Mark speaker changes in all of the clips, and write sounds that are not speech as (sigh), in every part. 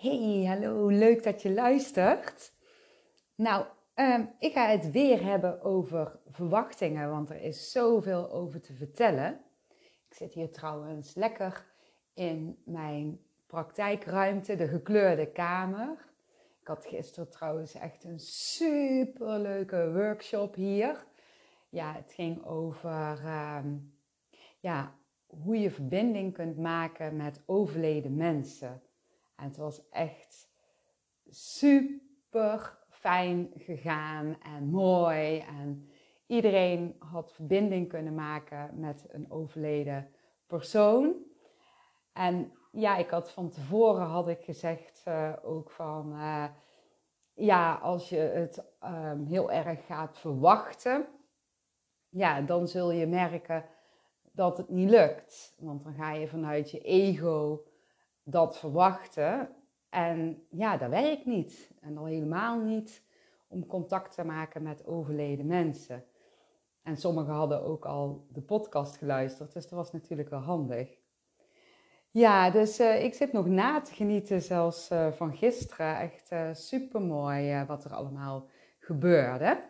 Speaker 1: Hey, hallo, leuk dat je luistert. Nou, ehm, ik ga het weer hebben over verwachtingen, want er is zoveel over te vertellen. Ik zit hier trouwens lekker in mijn praktijkruimte, de gekleurde kamer. Ik had gisteren trouwens echt een super leuke workshop hier. Ja, het ging over ehm, ja, hoe je verbinding kunt maken met overleden mensen. En het was echt super fijn gegaan en mooi. En iedereen had verbinding kunnen maken met een overleden persoon. En ja, ik had van tevoren had ik gezegd uh, ook van uh, ja, als je het um, heel erg gaat verwachten, ja, dan zul je merken dat het niet lukt. Want dan ga je vanuit je ego dat verwachten. En ja, dat werkt niet. En al helemaal niet om contact te maken met overleden mensen. En sommigen hadden ook al de podcast geluisterd, dus dat was natuurlijk wel handig. Ja, dus uh, ik zit nog na te genieten zelfs uh, van gisteren. Echt uh, super mooi wat er allemaal gebeurde.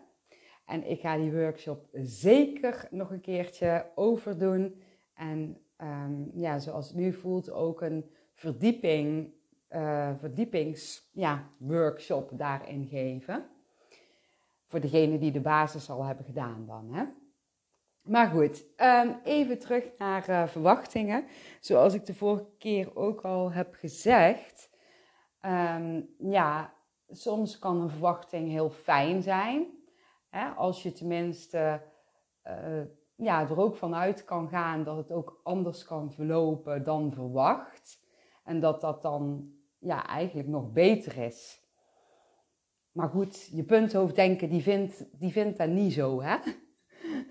Speaker 1: En ik ga die workshop zeker nog een keertje overdoen. En um, ja, zoals het nu voelt, ook een verdieping, uh, verdiepings, ja, workshop daarin geven. Voor degene die de basis al hebben gedaan dan. Hè? Maar goed, um, even terug naar uh, verwachtingen. Zoals ik de vorige keer ook al heb gezegd. Um, ja, soms kan een verwachting heel fijn zijn. Hè? Als je tenminste uh, ja, er ook vanuit kan gaan dat het ook anders kan verlopen dan verwacht. En dat dat dan ja, eigenlijk nog beter is. Maar goed, je punthoofddenken die vindt, die vindt dat niet zo, hè?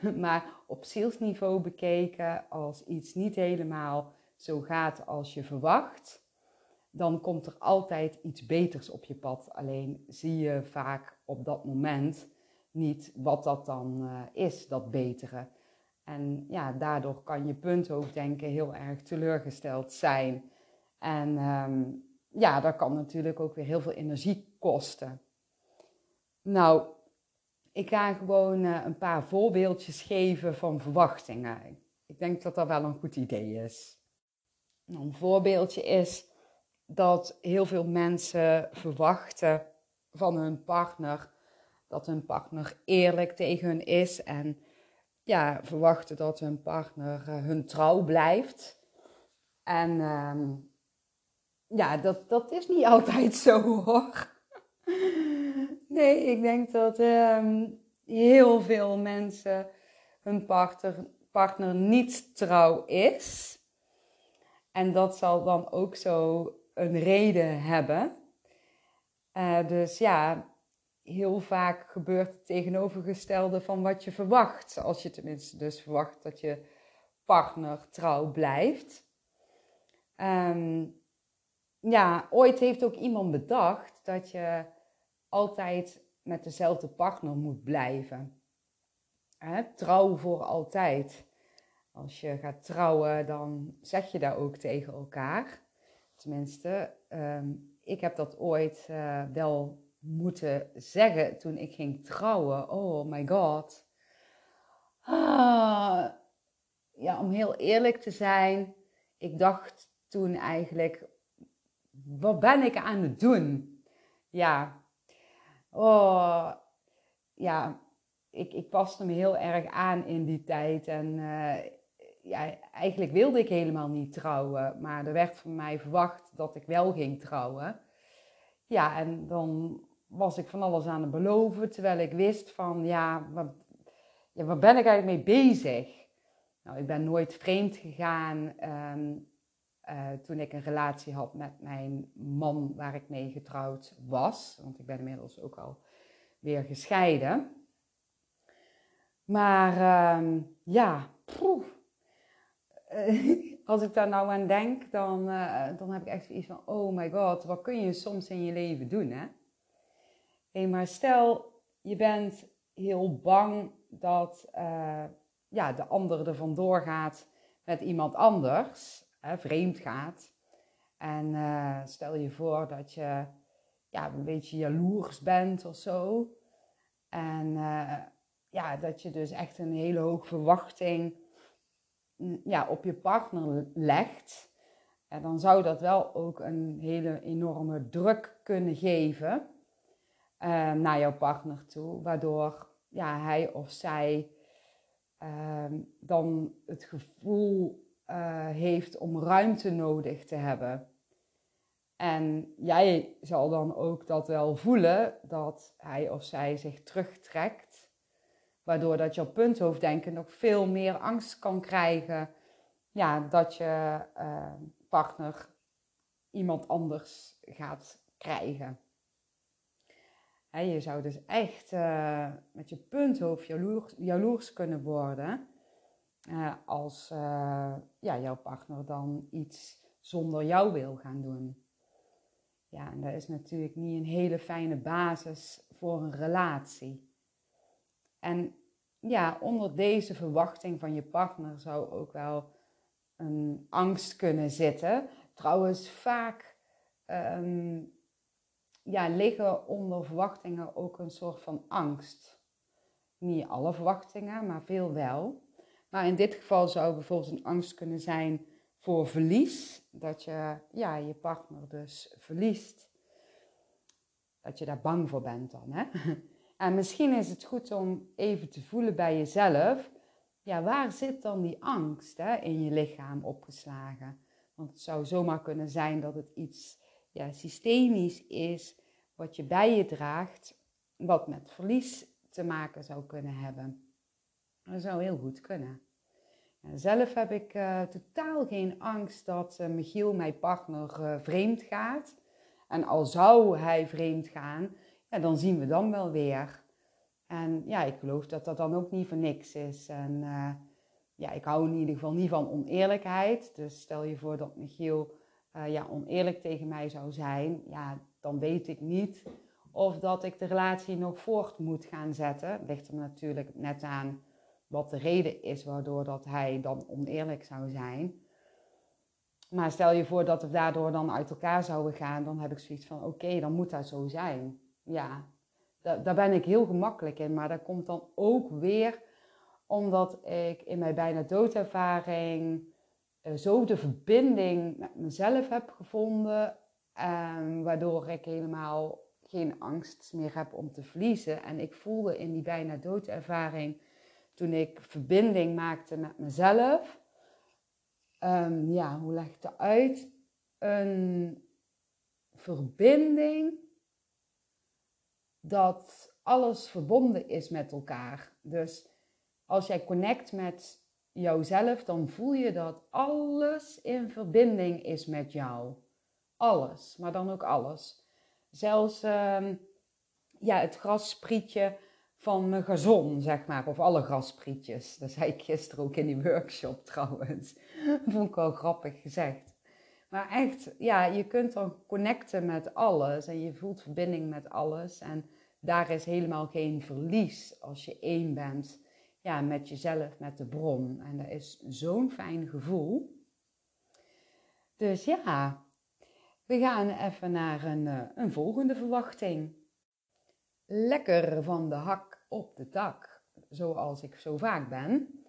Speaker 1: (laughs) Maar op zielsniveau bekeken, als iets niet helemaal zo gaat als je verwacht, dan komt er altijd iets beters op je pad. Alleen zie je vaak op dat moment niet wat dat dan uh, is, dat betere. En ja, daardoor kan je punthoofddenken heel erg teleurgesteld zijn. En um, ja, dat kan natuurlijk ook weer heel veel energie kosten. Nou, ik ga gewoon uh, een paar voorbeeldjes geven van verwachtingen. Ik denk dat dat wel een goed idee is. Nou, een voorbeeldje is dat heel veel mensen verwachten van hun partner dat hun partner eerlijk tegen hun is en ja, verwachten dat hun partner uh, hun trouw blijft. En um, ja, dat, dat is niet (laughs) altijd zo hoor. Nee, ik denk dat um, heel veel mensen hun partner, partner niet trouw is. En dat zal dan ook zo een reden hebben. Uh, dus ja, heel vaak gebeurt het tegenovergestelde van wat je verwacht. Als je tenminste dus verwacht dat je partner trouw blijft. Um, ja, ooit heeft ook iemand bedacht dat je altijd met dezelfde partner moet blijven. Hè? Trouw voor altijd. Als je gaat trouwen, dan zeg je dat ook tegen elkaar. Tenminste, um, ik heb dat ooit uh, wel moeten zeggen toen ik ging trouwen. Oh my god. Ah, ja, om heel eerlijk te zijn, ik dacht toen eigenlijk, wat ben ik aan het doen? Ja, oh, ja, ik, ik paste me heel erg aan in die tijd en uh, ja, eigenlijk wilde ik helemaal niet trouwen, maar er werd van mij verwacht dat ik wel ging trouwen. Ja, en dan was ik van alles aan het beloven, terwijl ik wist van, ja, wat, ja, waar ben ik eigenlijk mee bezig? Nou, ik ben nooit vreemd gegaan um, uh, toen ik een relatie had met mijn man waar ik mee getrouwd was. Want ik ben inmiddels ook al weer gescheiden. Maar um, ja, poeh, (laughs) als ik daar nou aan denk, dan, uh, dan heb ik echt zoiets van: oh my god, wat kun je soms in je leven doen, hè? Hey, maar stel, je bent heel bang dat ja, de ander er vandoor gaat met iemand anders, vreemd gaat. En eh, stel je voor dat je ja, een beetje jaloers bent of zo. En uh, ja, dat je dus echt een hele hoge verwachting mm, ja, op je partner legt. En dan zou dat wel ook een hele enorme druk kunnen geven uh, naar jouw partner toe. Waardoor ja, hij of zij uh, dan het gevoel uh, heeft om ruimte nodig te hebben. En jij zal dan ook dat wel voelen dat hij of zij zich terugtrekt, waardoor dat jouw punthoofddenken nog veel meer angst kan krijgen ja, dat je uh, partner iemand anders gaat krijgen. En je zou dus echt uh, met je punthoofd jaloers, jaloers kunnen worden uh, als ja, jouw partner dan iets zonder jou wil gaan doen. Ja, en dat is natuurlijk niet een hele fijne basis voor een relatie. En ja, onder deze verwachting van je partner zou ook wel een angst kunnen zitten. Trouwens, vaak um, ja, liggen onder verwachtingen ook een soort van angst. Niet alle verwachtingen, maar veel wel. Maar in dit geval zou bijvoorbeeld een angst kunnen zijn voor verlies. Dat je ja, je partner dus verliest. Dat je daar bang voor bent dan. Hè? (laughs) En misschien is het goed om even te voelen bij jezelf. Ja, waar zit dan die angst hè, in je lichaam opgeslagen? Want het zou zomaar kunnen zijn dat het iets ja, systemisch is wat je bij je draagt, wat met verlies te maken zou kunnen hebben. Dat zou heel goed kunnen. Zelf heb ik uh, totaal geen angst dat uh, Michiel, mijn partner, uh, vreemd gaat. En al zou hij vreemd gaan, ja, dan zien we dan wel weer. En ja, ik geloof dat dat dan ook niet voor niks is. En ja, ik hou in ieder geval niet van oneerlijkheid. Dus stel je voor dat Michiel ja, oneerlijk tegen mij zou zijn. Ja, dan weet ik niet of dat ik de relatie nog voort moet gaan zetten. Ligt er natuurlijk net aan wat de reden is waardoor dat hij dan oneerlijk zou zijn. Maar stel je voor dat we daardoor dan uit elkaar zouden gaan, dan heb ik zoiets van: oké, dan moet dat zo zijn. Ja, daar ben ik heel gemakkelijk in, maar dat komt dan ook weer omdat ik in mijn bijna doodervaring uh, zo de verbinding met mezelf heb gevonden, um, waardoor ik helemaal geen angst meer heb om te verliezen. En ik voelde in die bijna doodervaring toen ik verbinding maakte met mezelf. Um, ja, hoe leg ik dat uit? Een verbinding dat alles verbonden is met elkaar. Dus als jij connect met jouzelf, dan voel je dat alles in verbinding is met jou. Alles, maar dan ook alles. Zelfs um, ja, het grassprietje van mijn gazon, zeg maar. Of alle grasprietjes. Dat zei ik gisteren ook in die workshop trouwens. (laughs) Vond ik wel grappig gezegd. Maar echt, ja, je kunt dan connecten met alles. En je voelt verbinding met alles. En daar is helemaal geen verlies als je één bent. Ja, met jezelf, met de bron. En dat is zo'n fijn gevoel. Dus ja, we gaan even naar een, eh, een volgende verwachting lekker van de hak op de tak, zoals ik zo vaak ben.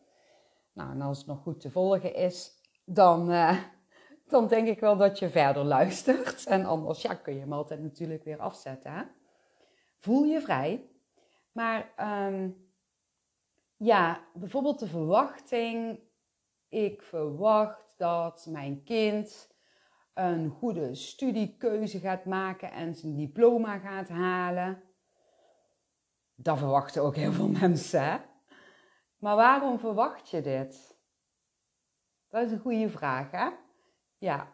Speaker 1: Nou, en als het nog goed te volgen is, dan, uh, dan denk ik wel dat je verder luistert. En anders ja, kun je hem altijd natuurlijk weer afzetten. Voel je vrij. Maar um, ja, bijvoorbeeld de verwachting. Ik verwacht dat mijn kind een goede studiekeuze gaat maken en zijn diploma gaat halen. Dat verwachten ook heel veel mensen. Hè? Maar waarom verwacht je dit? Dat is een goede vraag, hè? Ja,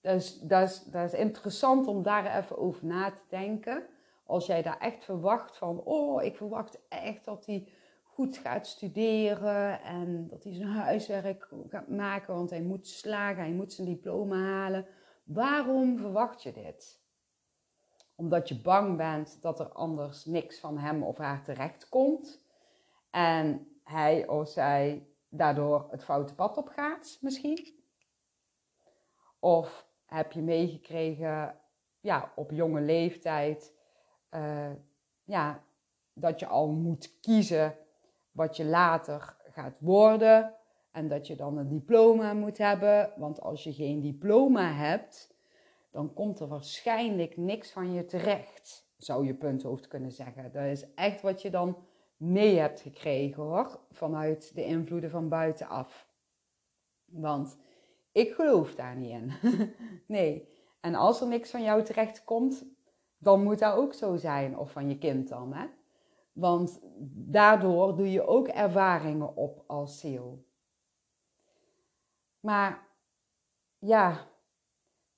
Speaker 1: dat is, dat, is, dat is interessant om daar even over na te denken. Als jij daar echt verwacht van, oh, ik verwacht echt dat hij goed gaat studeren en dat hij zijn huiswerk gaat maken, want hij moet slagen, hij moet zijn diploma halen. Waarom verwacht je dit? Omdat je bang bent dat er anders niks van hem of haar terecht komt. En hij of zij daardoor het foute pad op gaat, misschien. Of heb je meegekregen ja, op jonge leeftijd uh, ja, dat je al moet kiezen wat je later gaat worden. En dat je dan een diploma moet hebben. Want als je geen diploma hebt, dan komt er waarschijnlijk niks van je terecht. Zou je punthoofd kunnen zeggen. Dat is echt wat je dan mee hebt gekregen hoor. Vanuit de invloeden van buitenaf. Want ik geloof daar niet in. (laughs) nee. En als er niks van jou terecht komt, dan moet dat ook zo zijn. Of van je kind dan. Hè? Want daardoor doe je ook ervaringen op als ziel. Maar ja,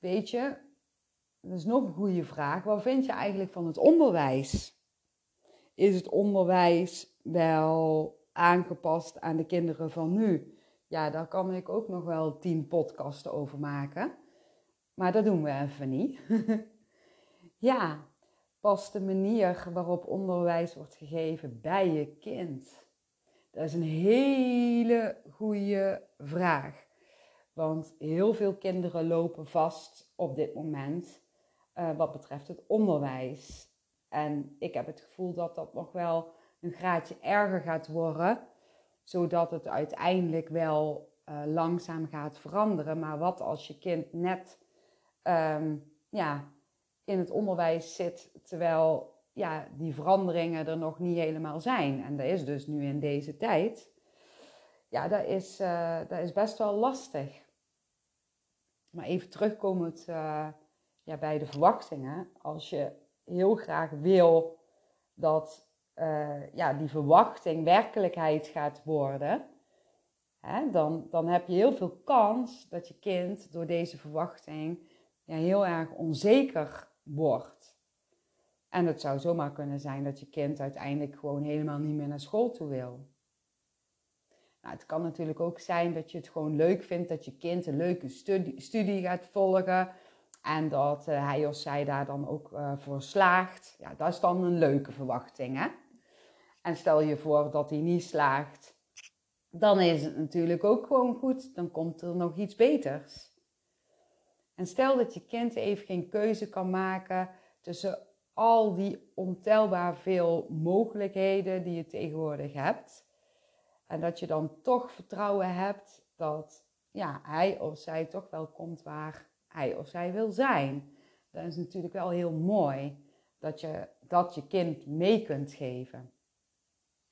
Speaker 1: weet je, dat is nog een goede vraag. Wat vind je eigenlijk van het onderwijs? Is het onderwijs wel aangepast aan de kinderen van nu? Ja, daar kan ik ook nog wel tien podcasten over maken. Maar dat doen we even niet. (laughs) ja, past de manier waarop onderwijs wordt gegeven bij je kind? Dat is een hele goede vraag. Want heel veel kinderen lopen vast op dit moment uh, wat betreft het onderwijs. En ik heb het gevoel dat dat nog wel een graadje erger gaat worden, zodat het uiteindelijk wel uh, langzaam gaat veranderen. Maar wat als je kind net um, ja, in het onderwijs zit, terwijl ja, die veranderingen er nog niet helemaal zijn. En dat is dus nu in deze tijd. Ja, dat is, uh, dat is best wel lastig. Maar even terugkomend uh, ja, bij de verwachtingen. Als je heel graag wil dat uh, ja, die verwachting werkelijkheid gaat worden, hè, dan, dan heb je heel veel kans dat je kind door deze verwachting ja, heel erg onzeker wordt. En het zou zomaar kunnen zijn dat je kind uiteindelijk gewoon helemaal niet meer naar school toe wil. Nou, het kan natuurlijk ook zijn dat je het gewoon leuk vindt dat je kind een leuke studie, gaat volgen. En dat uh, hij of zij daar dan ook uh, voor slaagt. Ja, dat is dan een leuke verwachting. Hè? En stel je voor dat hij niet slaagt. Dan is het natuurlijk ook gewoon goed. Dan komt er nog iets beters. En stel dat je kind even geen keuze kan maken tussen al die ontelbaar veel mogelijkheden die je tegenwoordig hebt. En dat je dan toch vertrouwen hebt dat ja, hij of zij toch wel komt waar hij of zij wil zijn. Dat is natuurlijk wel heel mooi dat je dat je kind mee kunt geven.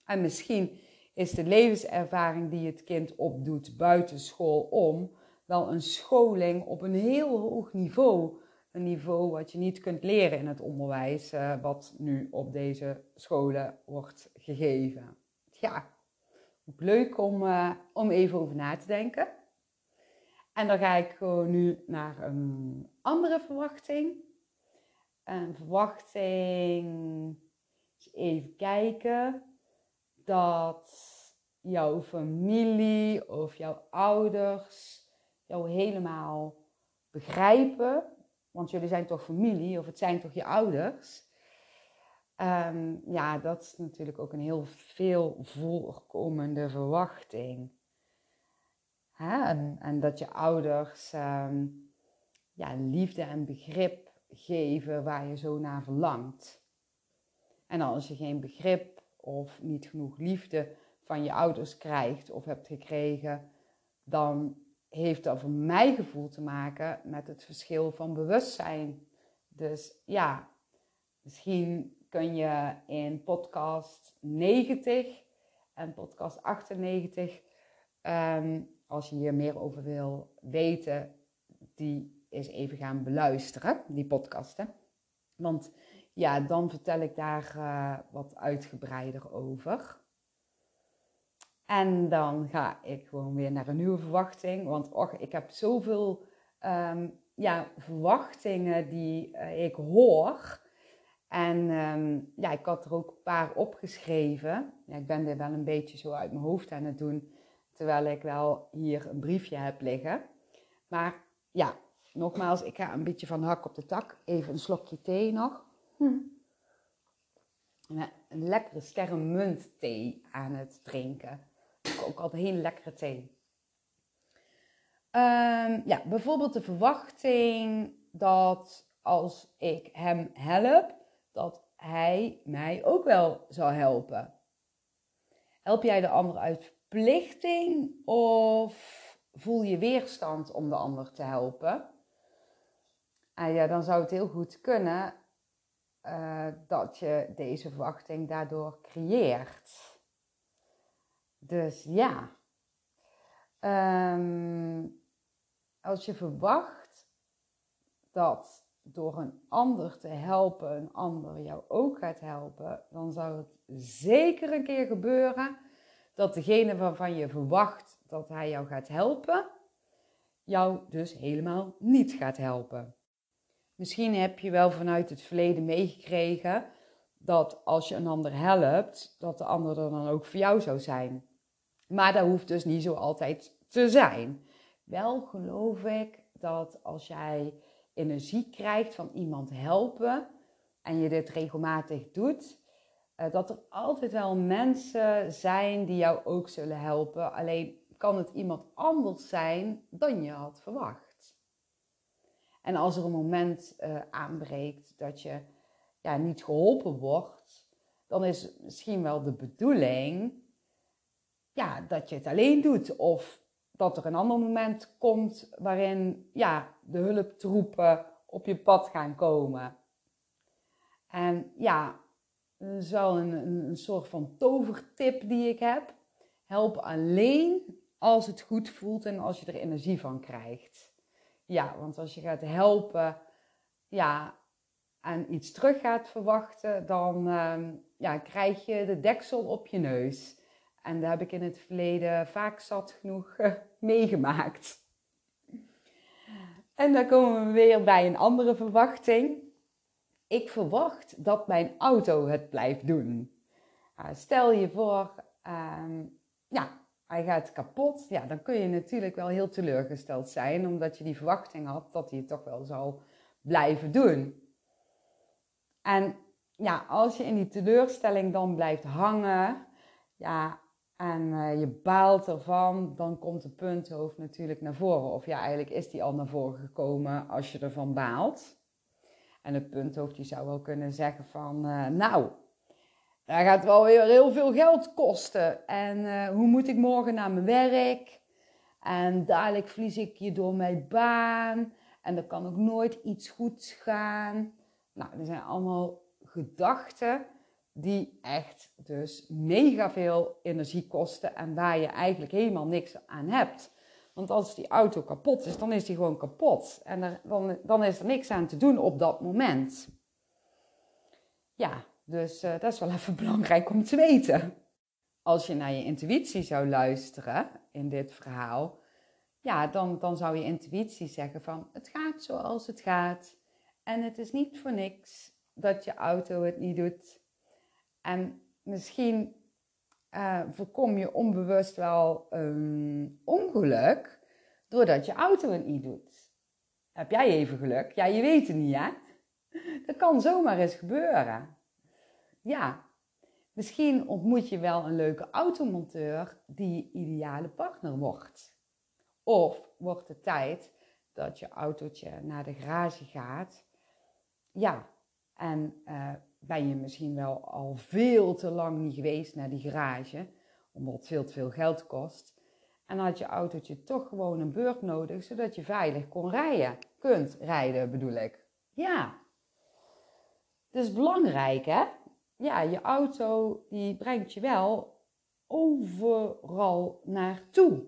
Speaker 1: En misschien is de levenservaring die het kind opdoet buiten school om wel een scholing op een heel hoog niveau. Een niveau wat je niet kunt leren in het onderwijs, uh, wat nu op deze scholen wordt gegeven. Ja, leuk om, uh, om even over na te denken. En dan ga ik gewoon nu naar een andere verwachting. Een verwachting, even kijken, dat jouw familie of jouw ouders jou helemaal begrijpen. Want jullie zijn toch familie of het zijn toch je ouders. Um, ja, dat is natuurlijk ook een heel veel voorkomende verwachting. Hè? En, en, dat je ouders um, ja, liefde en begrip geven waar je zo naar verlangt. En als je geen begrip of niet genoeg liefde van je ouders krijgt of hebt gekregen, dan heeft dat voor mijn gevoel te maken met het verschil van bewustzijn. Dus ja, misschien kun je in podcast 90 en podcast 98, ehm, als je hier meer over wil weten, die eens even gaan beluisteren, die podcasten. Want ja, dan vertel ik daar uh, wat uitgebreider over. En dan ga ik gewoon weer naar een nieuwe verwachting. Want och, ik heb zoveel um, ja, verwachtingen die uh, ik hoor. En um, ja, ik had er ook een paar opgeschreven. Ja, ik ben dit wel een beetje zo uit mijn hoofd aan het doen. Terwijl ik wel hier een briefje heb liggen. Maar ja, nogmaals, ik ga een beetje van hak op de tak. Even een slokje thee nog. Hm. Een lekkere sterrenmunt thee aan het drinken ook altijd heel lekkere thee. Ehm, ja, bijvoorbeeld de verwachting dat als ik hem help, dat hij mij ook wel zal helpen. Help jij de ander uit verplichting of voel je weerstand om de ander te helpen? En ja, dan zou het heel goed kunnen uh, dat je deze verwachting daardoor creëert. Dus ja, um, als je verwacht dat door een ander te helpen, een ander jou ook gaat helpen, dan zou het zeker een keer gebeuren dat degene waarvan je verwacht dat hij jou gaat helpen, jou dus helemaal niet gaat helpen. Misschien heb je wel vanuit het verleden meegekregen dat als je een ander helpt, dat de ander er dan ook voor jou zou zijn. Maar dat hoeft dus niet zo altijd te zijn. Wel geloof ik dat als jij energie krijgt van iemand helpen en je dit regelmatig doet, eh, dat er altijd wel mensen zijn die jou ook zullen helpen. Alleen kan het iemand anders zijn dan je had verwacht. En als er een moment uh, aanbreekt dat je ja, niet geholpen wordt, dan is misschien wel de bedoeling ja, dat je het alleen doet. Of dat er een ander moment komt waarin ja, de hulptroepen op je pad gaan komen. En ja, dat is wel een, een, een soort van tovertip die ik heb. Help alleen als het goed voelt en als je er energie van krijgt. Ja, want als je gaat helpen ja, en iets terug gaat verwachten, dan ehm, ja, krijg je de deksel op je neus. En daar heb ik in het verleden vaak zat genoeg (laughs) meegemaakt. En dan komen we weer bij een andere verwachting. Ik verwacht dat mijn auto het blijft doen. Stel je voor, uh, ja, hij gaat kapot. Ja, dan kun je natuurlijk wel heel teleurgesteld zijn, omdat je die verwachting had dat hij het toch wel zou blijven doen. En ja, als je in die teleurstelling dan blijft hangen, ja, en uh, je baalt ervan, dan komt de punthoofd natuurlijk naar voren. Of ja, eigenlijk is die al naar voren gekomen als je ervan baalt. En het punthoofd die zou wel kunnen zeggen van, uh, nou, dat gaat wel weer heel veel geld kosten. En uh, hoe moet ik morgen naar mijn werk? En dadelijk verlies ik je door mijn baan. En er kan ook nooit iets goeds gaan. Nou, er zijn allemaal gedachten die echt dus mega veel energie kosten en waar je eigenlijk helemaal niks aan hebt. Want als die auto kapot is, dan is die gewoon kapot. En dan, dan is er niks aan te doen op dat moment. Ja, dus uh, dat is wel even (laughs) belangrijk om te weten. Als je naar je intuïtie zou luisteren in dit verhaal, ja, dan, dan zou je intuïtie zeggen van het gaat zoals het gaat. En het is niet voor niks dat je auto het niet doet. En misschien uh, voorkom je onbewust wel een ongeluk doordat je auto het niet doet. Heb jij even geluk? Ja, je weet het niet, hè? Dat kan zomaar eens gebeuren. Ja, misschien ontmoet je wel een leuke automonteur die je ideale partner wordt. Of wordt het tijd dat je autootje naar de garage gaat. Ja, en uh, ben je misschien wel al veel te lang niet geweest naar die garage, omdat het veel te veel geld kost. En had je autootje toch gewoon een beurt nodig, zodat je veilig kon rijden. Kunt rijden, bedoel ik. Ja. Het is belangrijk, hè? Ja, je auto die brengt je wel overal naartoe.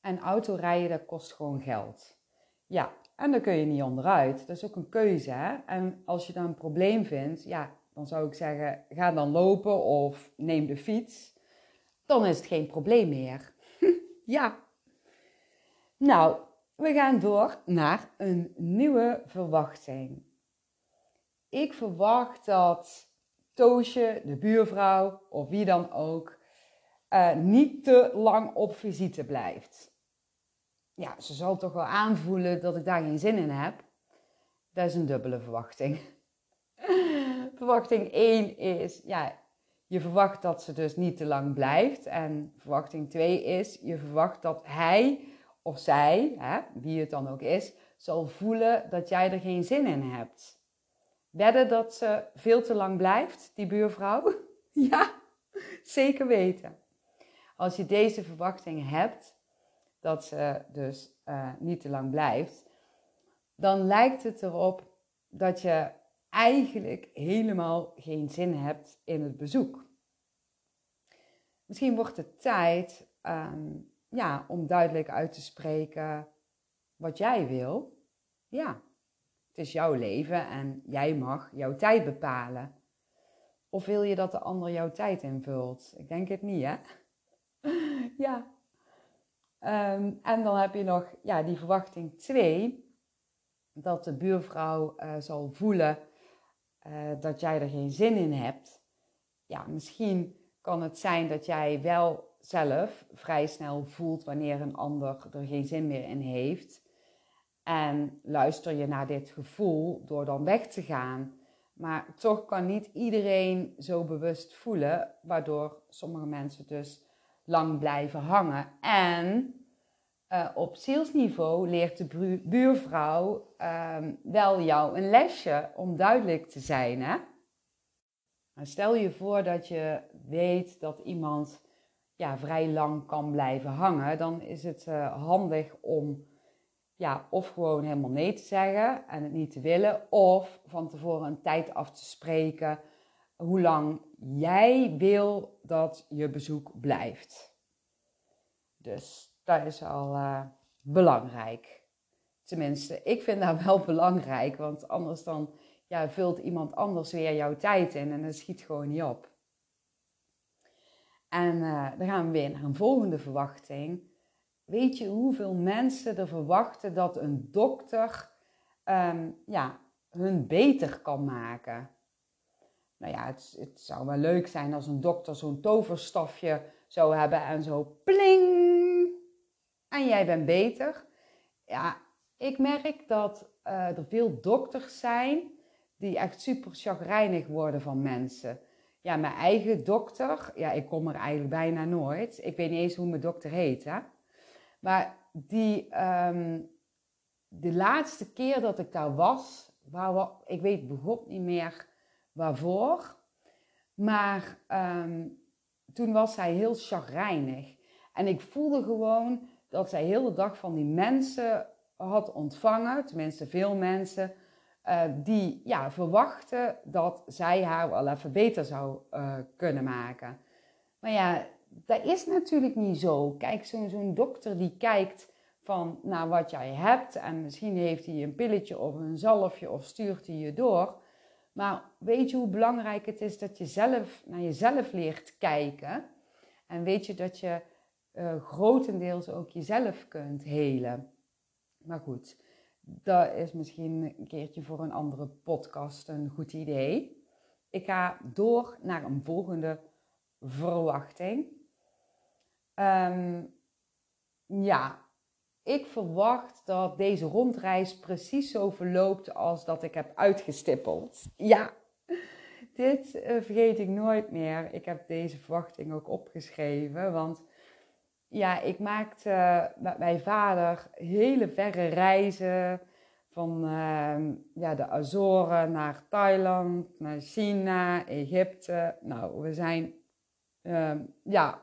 Speaker 1: En autorijden, dat kost gewoon geld. Ja, en daar kun je niet onderuit. Dat is ook een keuze. Hè? En als je dan een probleem vindt, ja, dan zou ik zeggen: ga dan lopen of neem de fiets. Dan is het geen probleem meer. (laughs) ja. Nou, we gaan door naar een nieuwe verwachting. Ik verwacht dat Toosje, de buurvrouw of wie dan ook, uh, niet te lang op visite blijft ja, ze zal toch wel aanvoelen dat ik daar geen zin in heb. Dat is een dubbele verwachting. (laughs) verwachting 1 is, ja, je verwacht dat ze dus niet te lang blijft. En verwachting 2 is, je verwacht dat hij of zij, hè, wie het dan ook is, zal voelen dat jij er geen zin in hebt. Wedden dat ze veel te lang blijft, die buurvrouw? (laughs) ja, zeker weten. Als je deze verwachting hebt, dat ze dus uh, niet te lang blijft, dan lijkt het erop dat je eigenlijk helemaal geen zin hebt in het bezoek. Misschien wordt het tijd um, ja, om duidelijk uit te spreken wat jij wil. Ja, het is jouw leven en jij mag jouw tijd bepalen. Of wil je dat de ander jouw tijd invult? Ik denk het niet, hè? (laughs) ja. Ehm, en dan heb je nog ja, die verwachting 2, dat de buurvrouw uh, zal voelen uh, dat jij er geen zin in hebt. Ja, misschien kan het zijn dat jij wel zelf vrij snel voelt wanneer een ander er geen zin meer in heeft. En luister je naar dit gevoel door dan weg te gaan. Maar toch kan niet iedereen zo bewust voelen, waardoor sommige mensen dus lang blijven hangen. En uh, op zielsniveau leert de buurvrouw uh, wel jou een lesje om duidelijk te zijn. Hè? stel je voor dat je weet dat iemand ja, vrij lang kan blijven hangen, dan is het uh, handig om ja, of gewoon helemaal nee te zeggen en het niet te willen, of van tevoren een tijd af te spreken hoe lang jij wil dat je bezoek blijft. Dus dat is al uh, belangrijk. Tenminste, ik vind dat wel (laughs) belangrijk, want anders dan ja, vult iemand anders weer jouw tijd in en dat schiet gewoon niet op. En uh, dan gaan we weer naar een volgende verwachting. Weet je hoeveel mensen er verwachten dat een dokter um, ja, hun beter kan maken? Nou ja, het, het zou wel leuk zijn als een dokter zo'n toverstafje zou hebben en zo pling! En jij bent beter. Ja, ik merk dat uh, er veel dokters zijn die echt super chagrijnig worden van mensen. Ja, mijn eigen dokter, ja, ik kom er eigenlijk bijna nooit. Ik weet niet eens hoe mijn dokter heet, hè. Maar die, um, de laatste keer dat ik daar was, waar, ik weet begot niet meer waarvoor. Maar um, toen was zij heel chagrijnig. En ik voelde gewoon dat zij heel de dag van die mensen had ontvangen, tenminste veel mensen, uh, die ja, verwachten dat zij haar wel even beter zou uh, kunnen maken. Maar ja, dat is natuurlijk niet zo. Kijk, zo'n zo'n dokter die kijkt van naar wat jij hebt en misschien heeft hij een pilletje of een zalfje of stuurt hij je door. Maar weet je hoe belangrijk het is dat je zelf naar jezelf leert kijken? En weet je dat je uh, grotendeels ook jezelf kunt helen? Maar goed, dat is misschien een keertje voor een andere podcast een goed idee. Ik ga door naar een volgende verwachting. Um, ja, ik verwacht dat deze rondreis precies zo verloopt als dat ik heb uitgestippeld. Ja, dit uh, vergeet ik nooit meer. Ik heb deze verwachting ook opgeschreven, want ja, ik maakte met mijn vader hele verre reizen. Van uh, ja, de Azoren naar Thailand, naar China, Egypte. Nou, we zijn uh, ja,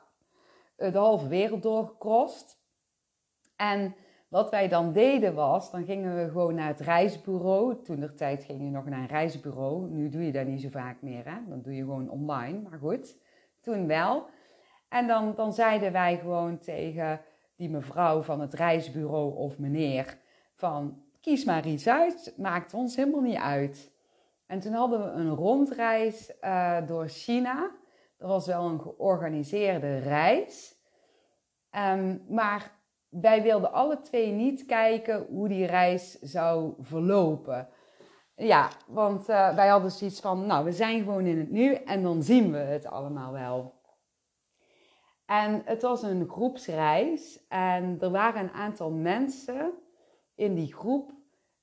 Speaker 1: de halve wereld doorgekrost. En wat wij dan deden was, dan gingen we gewoon naar het reisbureau. Toen de tijd ging je nog naar een reisbureau. Nu doe je dat niet zo vaak meer, hè? Dan doe je gewoon online. Maar goed, toen wel. En dan, dan zeiden wij gewoon tegen die mevrouw van het reisbureau of meneer van kies maar iets uit, maakt ons helemaal niet uit. En toen hadden we een rondreis uh, door China. Dat was wel een georganiseerde reis. Um, maar wij wilden alle twee niet kijken hoe die reis zou verlopen. Ja, want uh, wij hadden zoiets van, nou, we zijn gewoon in het nu en dan zien we het allemaal wel. En het was een groepsreis en er waren een aantal mensen in die groep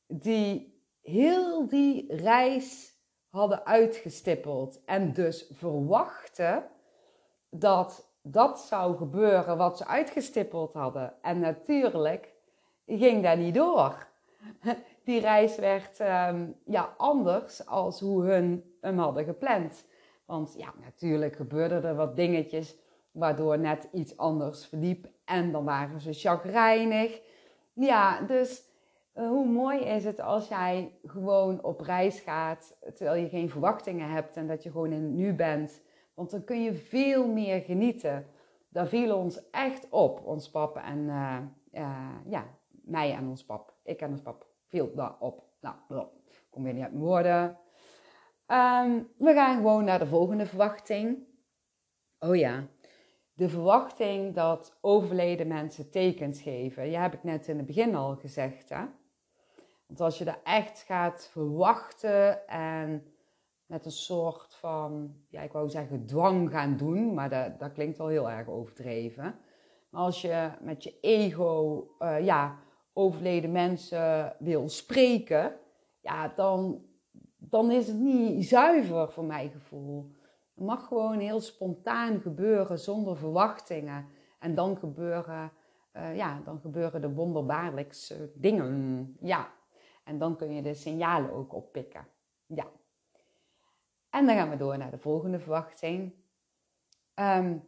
Speaker 1: die heel die reis hadden uitgestippeld en dus verwachten dat dat zou gebeuren wat ze uitgestippeld hadden. En natuurlijk ging dat niet door. (laughs) Die reis werd ehm, ja, anders als hoe hun hem hadden gepland. Want ja, natuurlijk gebeurden er wat dingetjes waardoor net iets anders verliep. En dan waren ze chagrijnig. Ja, dus eh, hoe mooi is het als jij gewoon op reis gaat terwijl je geen verwachtingen hebt en dat je gewoon in het nu bent. Want dan kun je veel meer genieten. Daar viel ons echt op, ons pap en uh, uh, ja, mij en ons pap. Ik en ons pap viel daar op. Nou, kom weer niet uit mijn woorden. Um, we gaan gewoon naar de volgende verwachting. Oh ja, de verwachting dat overleden mensen tekens geven. Ja, heb ik net in het begin al gezegd. Hè? Want als je dat echt gaat verwachten en met een soort van, ja, ik wou zeggen dwang gaan doen, maar dat, dat klinkt wel heel erg overdreven. Maar als je met je ego, uh, ja, overleden mensen wil spreken, ja, dan, dan is het niet zuiver voor mijn gevoel. Het mag gewoon heel spontaan gebeuren, zonder verwachtingen. En dan gebeuren, uh, ja, dan gebeuren de wonderbaarlijkste dingen. Ja, en dan kun je de signalen ook oppikken. Ja. En dan gaan we door naar de volgende verwachting. Um,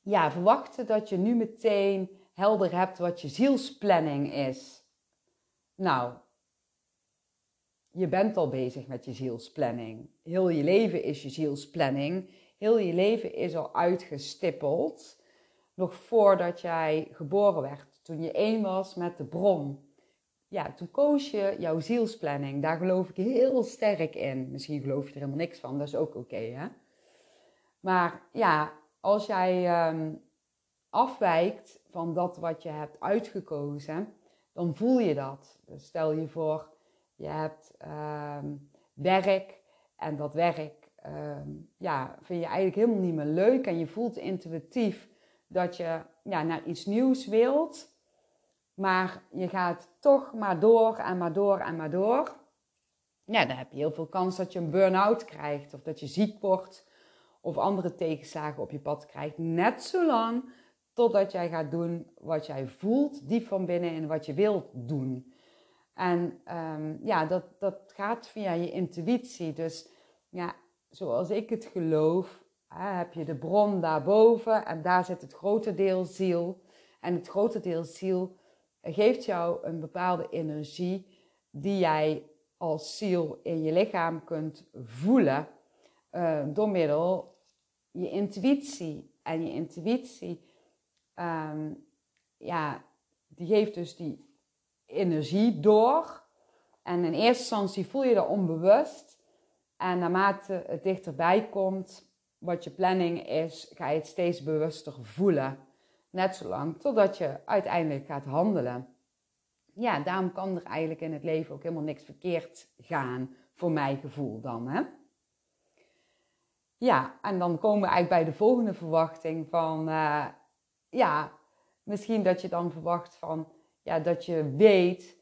Speaker 1: ja, verwachten dat je nu meteen helder hebt wat je zielsplanning is. Nou, je bent al bezig met je zielsplanning. Heel je leven is je zielsplanning. Heel je leven is al uitgestippeld. Nog voordat jij geboren werd, toen je één was met de bron ja, toen koos je jouw zielsplanning. Daar geloof ik heel sterk in. Misschien geloof je er helemaal niks van, dat is ook oké? Maar ja, als jij um, afwijkt van dat wat je hebt uitgekozen, dan voel je dat. Dus stel je voor, je hebt um, werk en dat werk um, ja, vind je eigenlijk helemaal niet meer leuk en je voelt intuïtief dat je ja, naar iets nieuws wilt. Maar je gaat toch maar door en maar door en maar door. Ja, dan heb je heel veel kans dat je een burn-out krijgt. Of dat je ziek wordt. Of andere tegenslagen op je pad krijgt. Net zolang totdat jij gaat doen wat jij voelt, diep van binnen en wat je wilt doen. En um, ja, dat, dat gaat via je intuïtie. Dus ja, zoals ik het geloof, heb je de bron daarboven en daar zit het grote deel ziel. En het grote deel ziel geeft jou een bepaalde energie die jij als ziel in je lichaam kunt voelen uh, door middel je intuïtie. En je intuïtie, um, ja, die geeft dus die energie door. En in eerste instantie voel je dat onbewust. En naarmate het dichterbij komt, wat je planning is, ga je het steeds bewuster voelen. Net zolang totdat je uiteindelijk gaat handelen. Ja, daarom kan er eigenlijk in het leven ook helemaal niks verkeerd gaan, voor mijn gevoel dan. Hè? Ja, en dan komen we eigenlijk bij de volgende verwachting van, uh, ja, misschien dat je dan verwacht van, ja, dat je weet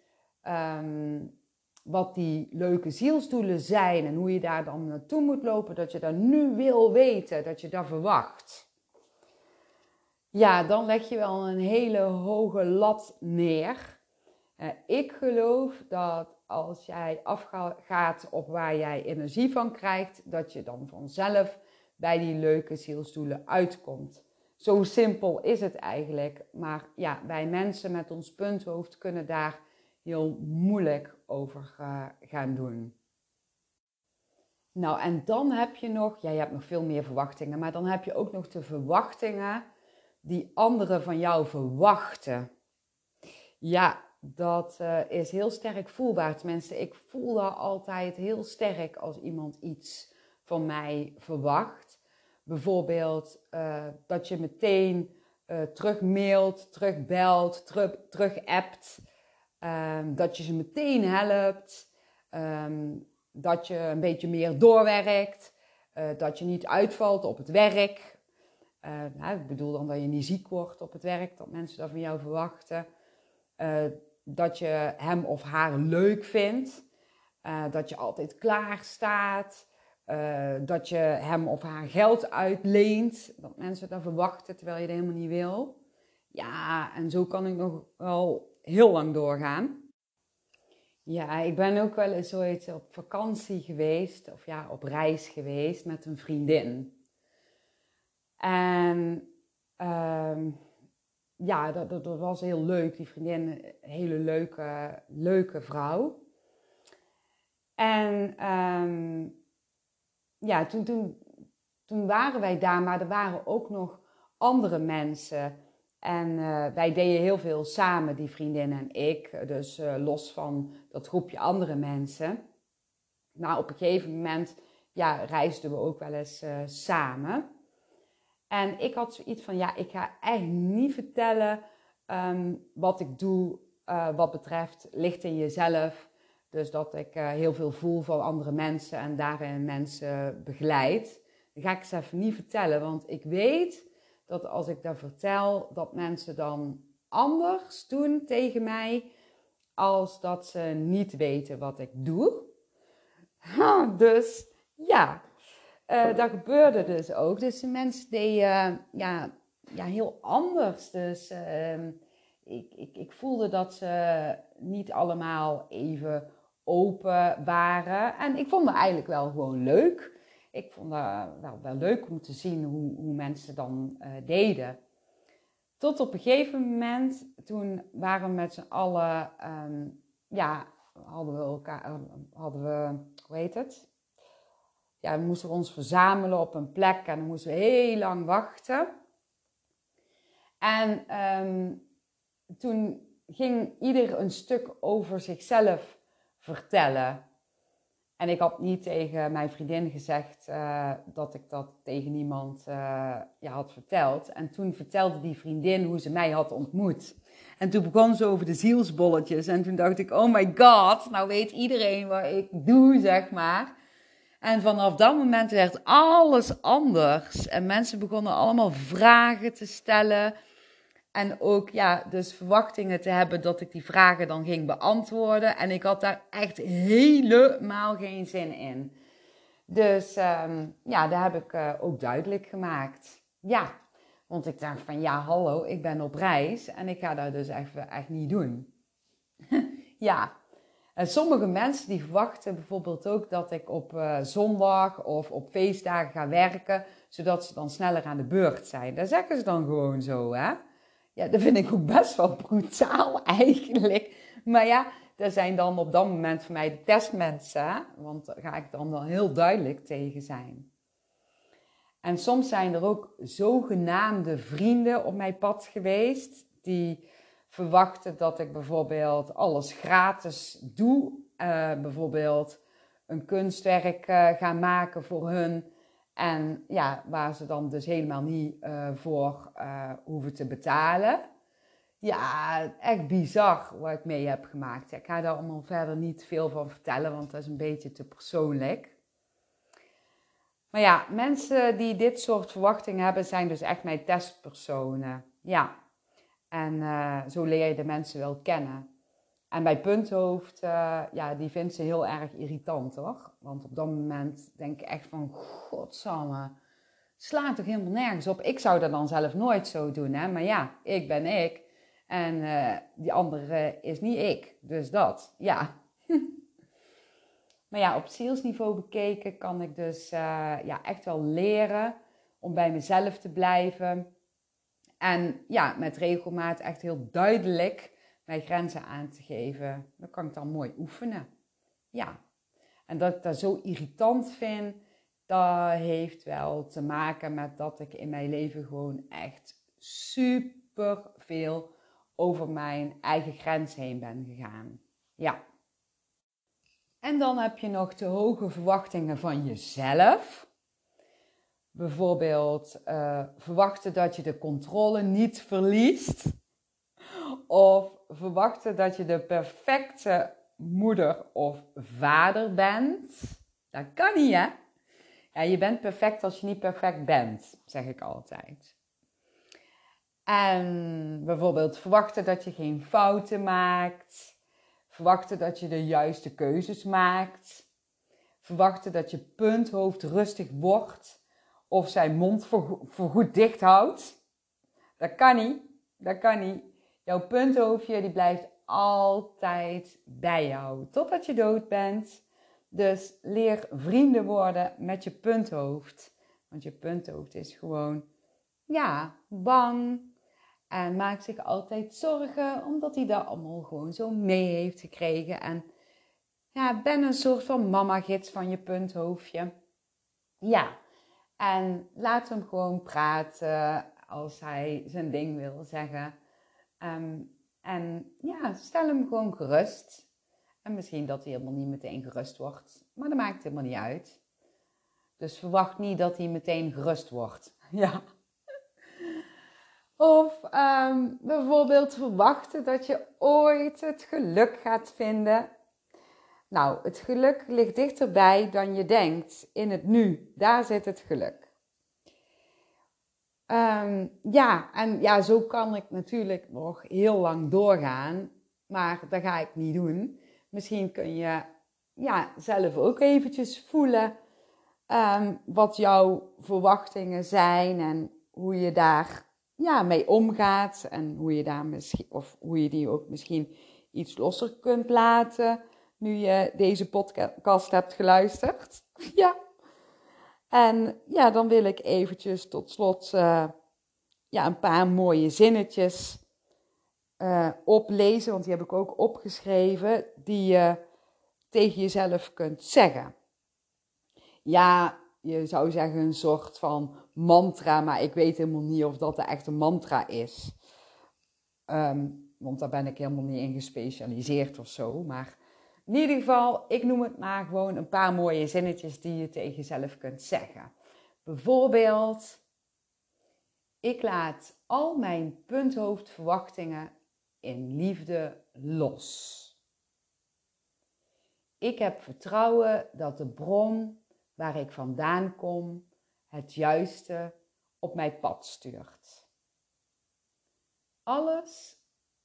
Speaker 1: um, wat die leuke zielsdoelen zijn en hoe je daar dan naartoe moet lopen, dat je dat nu wil weten, dat je dat verwacht ja, dan leg je wel een hele hoge lat neer. Uh, ik geloof dat als jij afgaat op waar jij energie van krijgt, dat je dan vanzelf bij die leuke zielsdoelen uitkomt. Zo simpel is het eigenlijk. Maar ja, wij mensen met ons punthoofd kunnen daar heel moeilijk over gaan doen. Nou, en dan heb je nog, ja, je hebt nog veel meer verwachtingen, maar dan heb je ook nog de verwachtingen die anderen van jou verwachten. Ja, dat uh, is heel sterk voelbaar. Tenminste, ik voel dat altijd heel sterk als iemand iets van mij verwacht. Bijvoorbeeld uh, dat je meteen uh, terug mailt, terug belt, terug, terug appt. Um, dat je ze meteen helpt. Um, dat je een beetje meer doorwerkt. dat je niet uitvalt op het werk. Uh, nou, ik bedoel dan dat je niet ziek wordt op het werk, dat mensen dat van jou verwachten. Uh, dat je hem of haar leuk vindt. Uh, dat je altijd klaar staat. dat je hem of haar geld uitleent. Dat mensen dat verwachten terwijl je dat helemaal niet wil. Ja, en zo kan ik nog wel heel lang doorgaan. Ja, ik ben ook wel eens ooit op vakantie geweest, of ja, op reis geweest met een vriendin. En um, ja, dat, dat, was heel leuk. Die vriendin, een hele leuke, leuke vrouw. En um, ja, toen, toen, toen waren wij daar, maar er waren ook nog andere mensen. En uh, wij deden heel veel samen, die vriendin en ik. Dus uh, los van dat groepje andere mensen. Maar op een gegeven moment ja, reisden we ook wel eens samen. En ik had zoiets van, ja, ik ga echt niet vertellen um, wat ik doe wat betreft licht in jezelf. Dus dat ik heel veel voel van andere mensen en daarin mensen begeleid. Dat ga ik ze even niet vertellen, want ik weet dat als ik dat vertel, dat mensen dan anders doen tegen mij als dat ze niet weten wat ik doe. (laughs) dus ja, uh, dat gebeurde dus ook. Dus de mensen deden uh, ja, ja, heel anders. Dus uh, ik, ik, ik voelde dat ze niet allemaal even open waren. En ik vond het eigenlijk wel gewoon leuk ik vond het wel, leuk om te zien hoe, hoe mensen dan uh, deden. Tot op een gegeven moment, toen waren we met z'n allen, um, ja, hadden we elkaar, eh, hadden we, hoe heet het? Ja, we moesten ons verzamelen op een plek en dan moesten we heel lang wachten. En um, toen ging ieder een stuk over zichzelf vertellen. En ik had niet tegen mijn vriendin gezegd uh, dat ik dat tegen niemand uh, had verteld. En toen vertelde die vriendin hoe ze mij had ontmoet. En toen begon ze over de zielsbolletjes. En toen dacht ik, oh my god, nou weet iedereen wat ik doe, zeg maar. En vanaf dat moment werd alles anders. En mensen begonnen allemaal vragen te stellen. En ook ja, dus verwachtingen te hebben dat ik die vragen dan ging beantwoorden. En ik had daar echt helemaal geen zin in. Dus um, ja, daar heb ik uh, ook duidelijk gemaakt. Ja, want ik dacht van ja, hallo, ik ben op reis en ik ga dat dus echt, echt niet doen. (laughs) ja, en sommige mensen die verwachten bijvoorbeeld ook dat ik op uh, zondag of op feestdagen ga werken, zodat ze dan sneller aan de beurt zijn. Dat zeggen ze dan gewoon zo, hè? Ja, dat vind ik ook best wel brutaal (laughs) eigenlijk. Maar ja, dat zijn dan op dat moment voor mij de testmensen. Want daar ga ik dan wel heel duidelijk tegen zijn. En soms zijn er ook zogenaamde vrienden op mijn pad geweest. Die verwachten dat ik bijvoorbeeld alles gratis doe. Uh, bijvoorbeeld een kunstwerk uh, ga maken voor hun. En ja, waar ze dan dus helemaal niet uh, voor hoeven te betalen. Ja, echt bizar wat ik mee heb gemaakt. Ik ga daar allemaal verder niet veel van vertellen, want dat is een beetje te persoonlijk. Maar ja, mensen die dit soort verwachtingen hebben, zijn dus echt mijn testpersonen. Ja, en uh, zo leer je de mensen wel kennen. En bij Punthoofd, uh, ja, die vindt ze heel erg irritant hoor. Want op dat moment denk ik echt van, godsamme, slaat toch helemaal nergens op. Ik zou dat dan zelf nooit zo doen, hè. Maar ja, ik ben ik. En uh, die andere is niet ik. Dus dat, ja. (laughs) maar ja, op zielsniveau bekeken kan ik dus ja, echt wel leren om bij mezelf te blijven. En ja, met regelmaat echt heel duidelijk mijn grenzen aan te geven. Dan kan ik dan mooi oefenen. Ja. En dat ik dat zo irritant vind, dat heeft wel te maken met dat ik in mijn leven gewoon echt super veel over mijn eigen grens heen ben gegaan. Ja. En dan heb je nog de hoge verwachtingen van jezelf. Bijvoorbeeld uh, verwachten dat je de controle niet verliest. Of verwachten dat je de perfecte moeder of vader bent. Dat kan niet, hè? Ja, je bent perfect als je niet perfect bent, zeg ik altijd. En bijvoorbeeld verwachten dat je geen fouten maakt. Verwachten dat je de juiste keuzes maakt. Verwachten dat je punthoofd rustig wordt of zijn mond voor, voor goed dicht houdt. Dat kan niet. Dat kan niet. Jouw punthoofdje die blijft altijd bij jou, totdat je dood bent. Dus leer vrienden worden met je punthoofd. Want je punthoofd is gewoon, ja, bang. En maakt zich altijd zorgen, omdat hij dat allemaal gewoon zo mee heeft gekregen. En ja, ben een soort van mama-gids van je punthoofdje. Ja, en laat hem gewoon praten als hij zijn ding wil zeggen. Ehm, en ja, stel hem gewoon gerust. En misschien dat hij helemaal niet meteen gerust wordt. Maar dat maakt helemaal niet uit. Dus verwacht niet dat hij meteen gerust wordt. (laughs) Ja. Of ehm, bijvoorbeeld verwachten dat je ooit het geluk gaat vinden. Nou, het geluk ligt dichterbij dan je denkt. In het nu, daar zit het geluk. Ehm, ja, en ja, zo kan ik natuurlijk nog heel lang doorgaan, maar dat ga ik niet doen. Misschien kun je ja, zelf ook eventjes voelen ehm, wat jouw verwachtingen zijn en hoe je daar ja, mee omgaat en hoe je, daar misschien, of hoe je die ook misschien iets losser kunt laten nu je deze podcast hebt geluisterd. Ja. En ja, dan wil ik eventjes tot slot uh, ja, een paar mooie zinnetjes uh, oplezen, want die heb ik ook opgeschreven, die je tegen jezelf kunt zeggen. Ja, je zou zeggen een soort van mantra, maar ik weet helemaal niet of dat de echte mantra is. Um, want daar ben ik helemaal niet in gespecialiseerd of zo. Maar in ieder geval, ik noem het maar gewoon een paar mooie zinnetjes die je tegen jezelf kunt zeggen. Bijvoorbeeld, ik laat al mijn punthoofdverwachtingen in liefde los. Ik heb vertrouwen dat de bron waar ik vandaan kom het juiste op mijn pad stuurt. Alles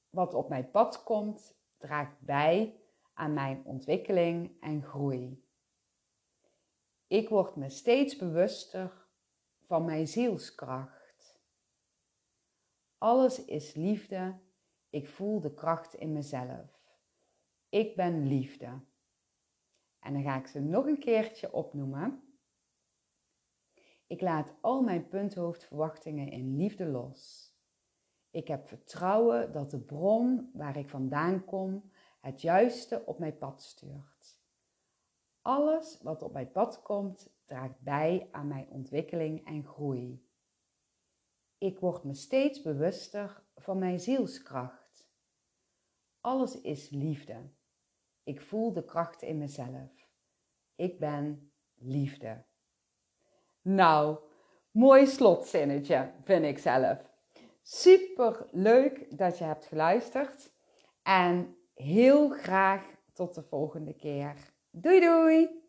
Speaker 1: wat op mijn pad komt, draagt bij aan mijn ontwikkeling en groei. Ik word me steeds bewuster van mijn zielskracht. Alles is liefde. Ik voel de kracht in mezelf. Ik ben liefde. En dan ga ik ze nog een keertje opnoemen. Ik laat al mijn punthoofdverwachtingen in liefde los. Ik heb vertrouwen dat de bron waar ik vandaan kom het juiste op mijn pad stuurt. Alles wat op mijn pad komt, draagt bij aan mijn ontwikkeling en groei. Ik word me steeds bewuster van mijn zielskracht. Alles is liefde. Ik voel de kracht in mezelf. Ik ben liefde. Nou, mooi slotzinnetje, vind ik zelf. Super leuk dat je hebt geluisterd. En heel graag tot de volgende keer. Doei doei!